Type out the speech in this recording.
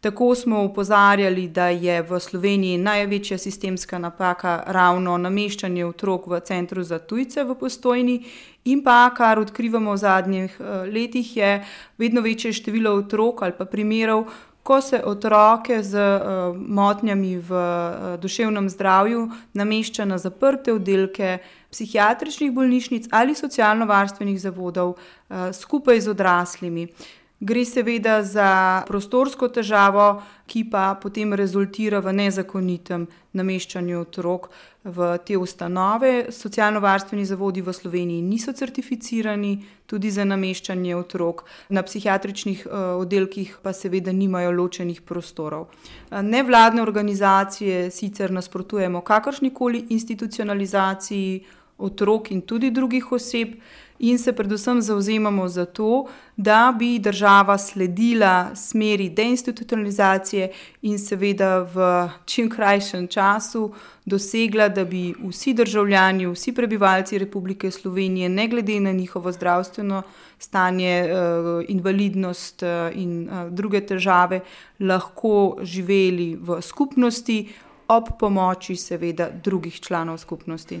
Tako smo opozarjali, da je v Sloveniji največja sistemska napaka ravno nameščanje otrok v centru za tujce v Postojni, in pa kar odkrivamo v zadnjih letih, je vedno večje število otrok ali pa primerov, ko se otroke z motnjami v duševnem zdravju namešča na zaprte oddelke psihiatričnih bolnišnic ali socialnovarstvenih zavodov, skupaj z odraslimi. Gre seveda za prostorsko težavo, ki pa potem rezultira v nezakonitem nameščanju otrok v te ustanove. Socialnovarstveni zavodi v Sloveniji niso certificirani tudi za nameščanje otrok, na psihiatričnih oddelkih pa seveda nimajo ločenih prostorov. Nevladne organizacije sicer nasprotujemo kakršnikoli institucionalizaciji otrok in tudi drugih oseb in se predvsem zavzemamo za to, da bi država sledila smeri deinstitucionalizacije in seveda v čim krajšem času dosegla, da bi vsi državljani, vsi prebivalci Republike Slovenije ne glede na njihovo zdravstveno stanje, invalidnost, in druge težave lahko živeli v skupnosti ob pomoči seveda drugih članov skupnosti.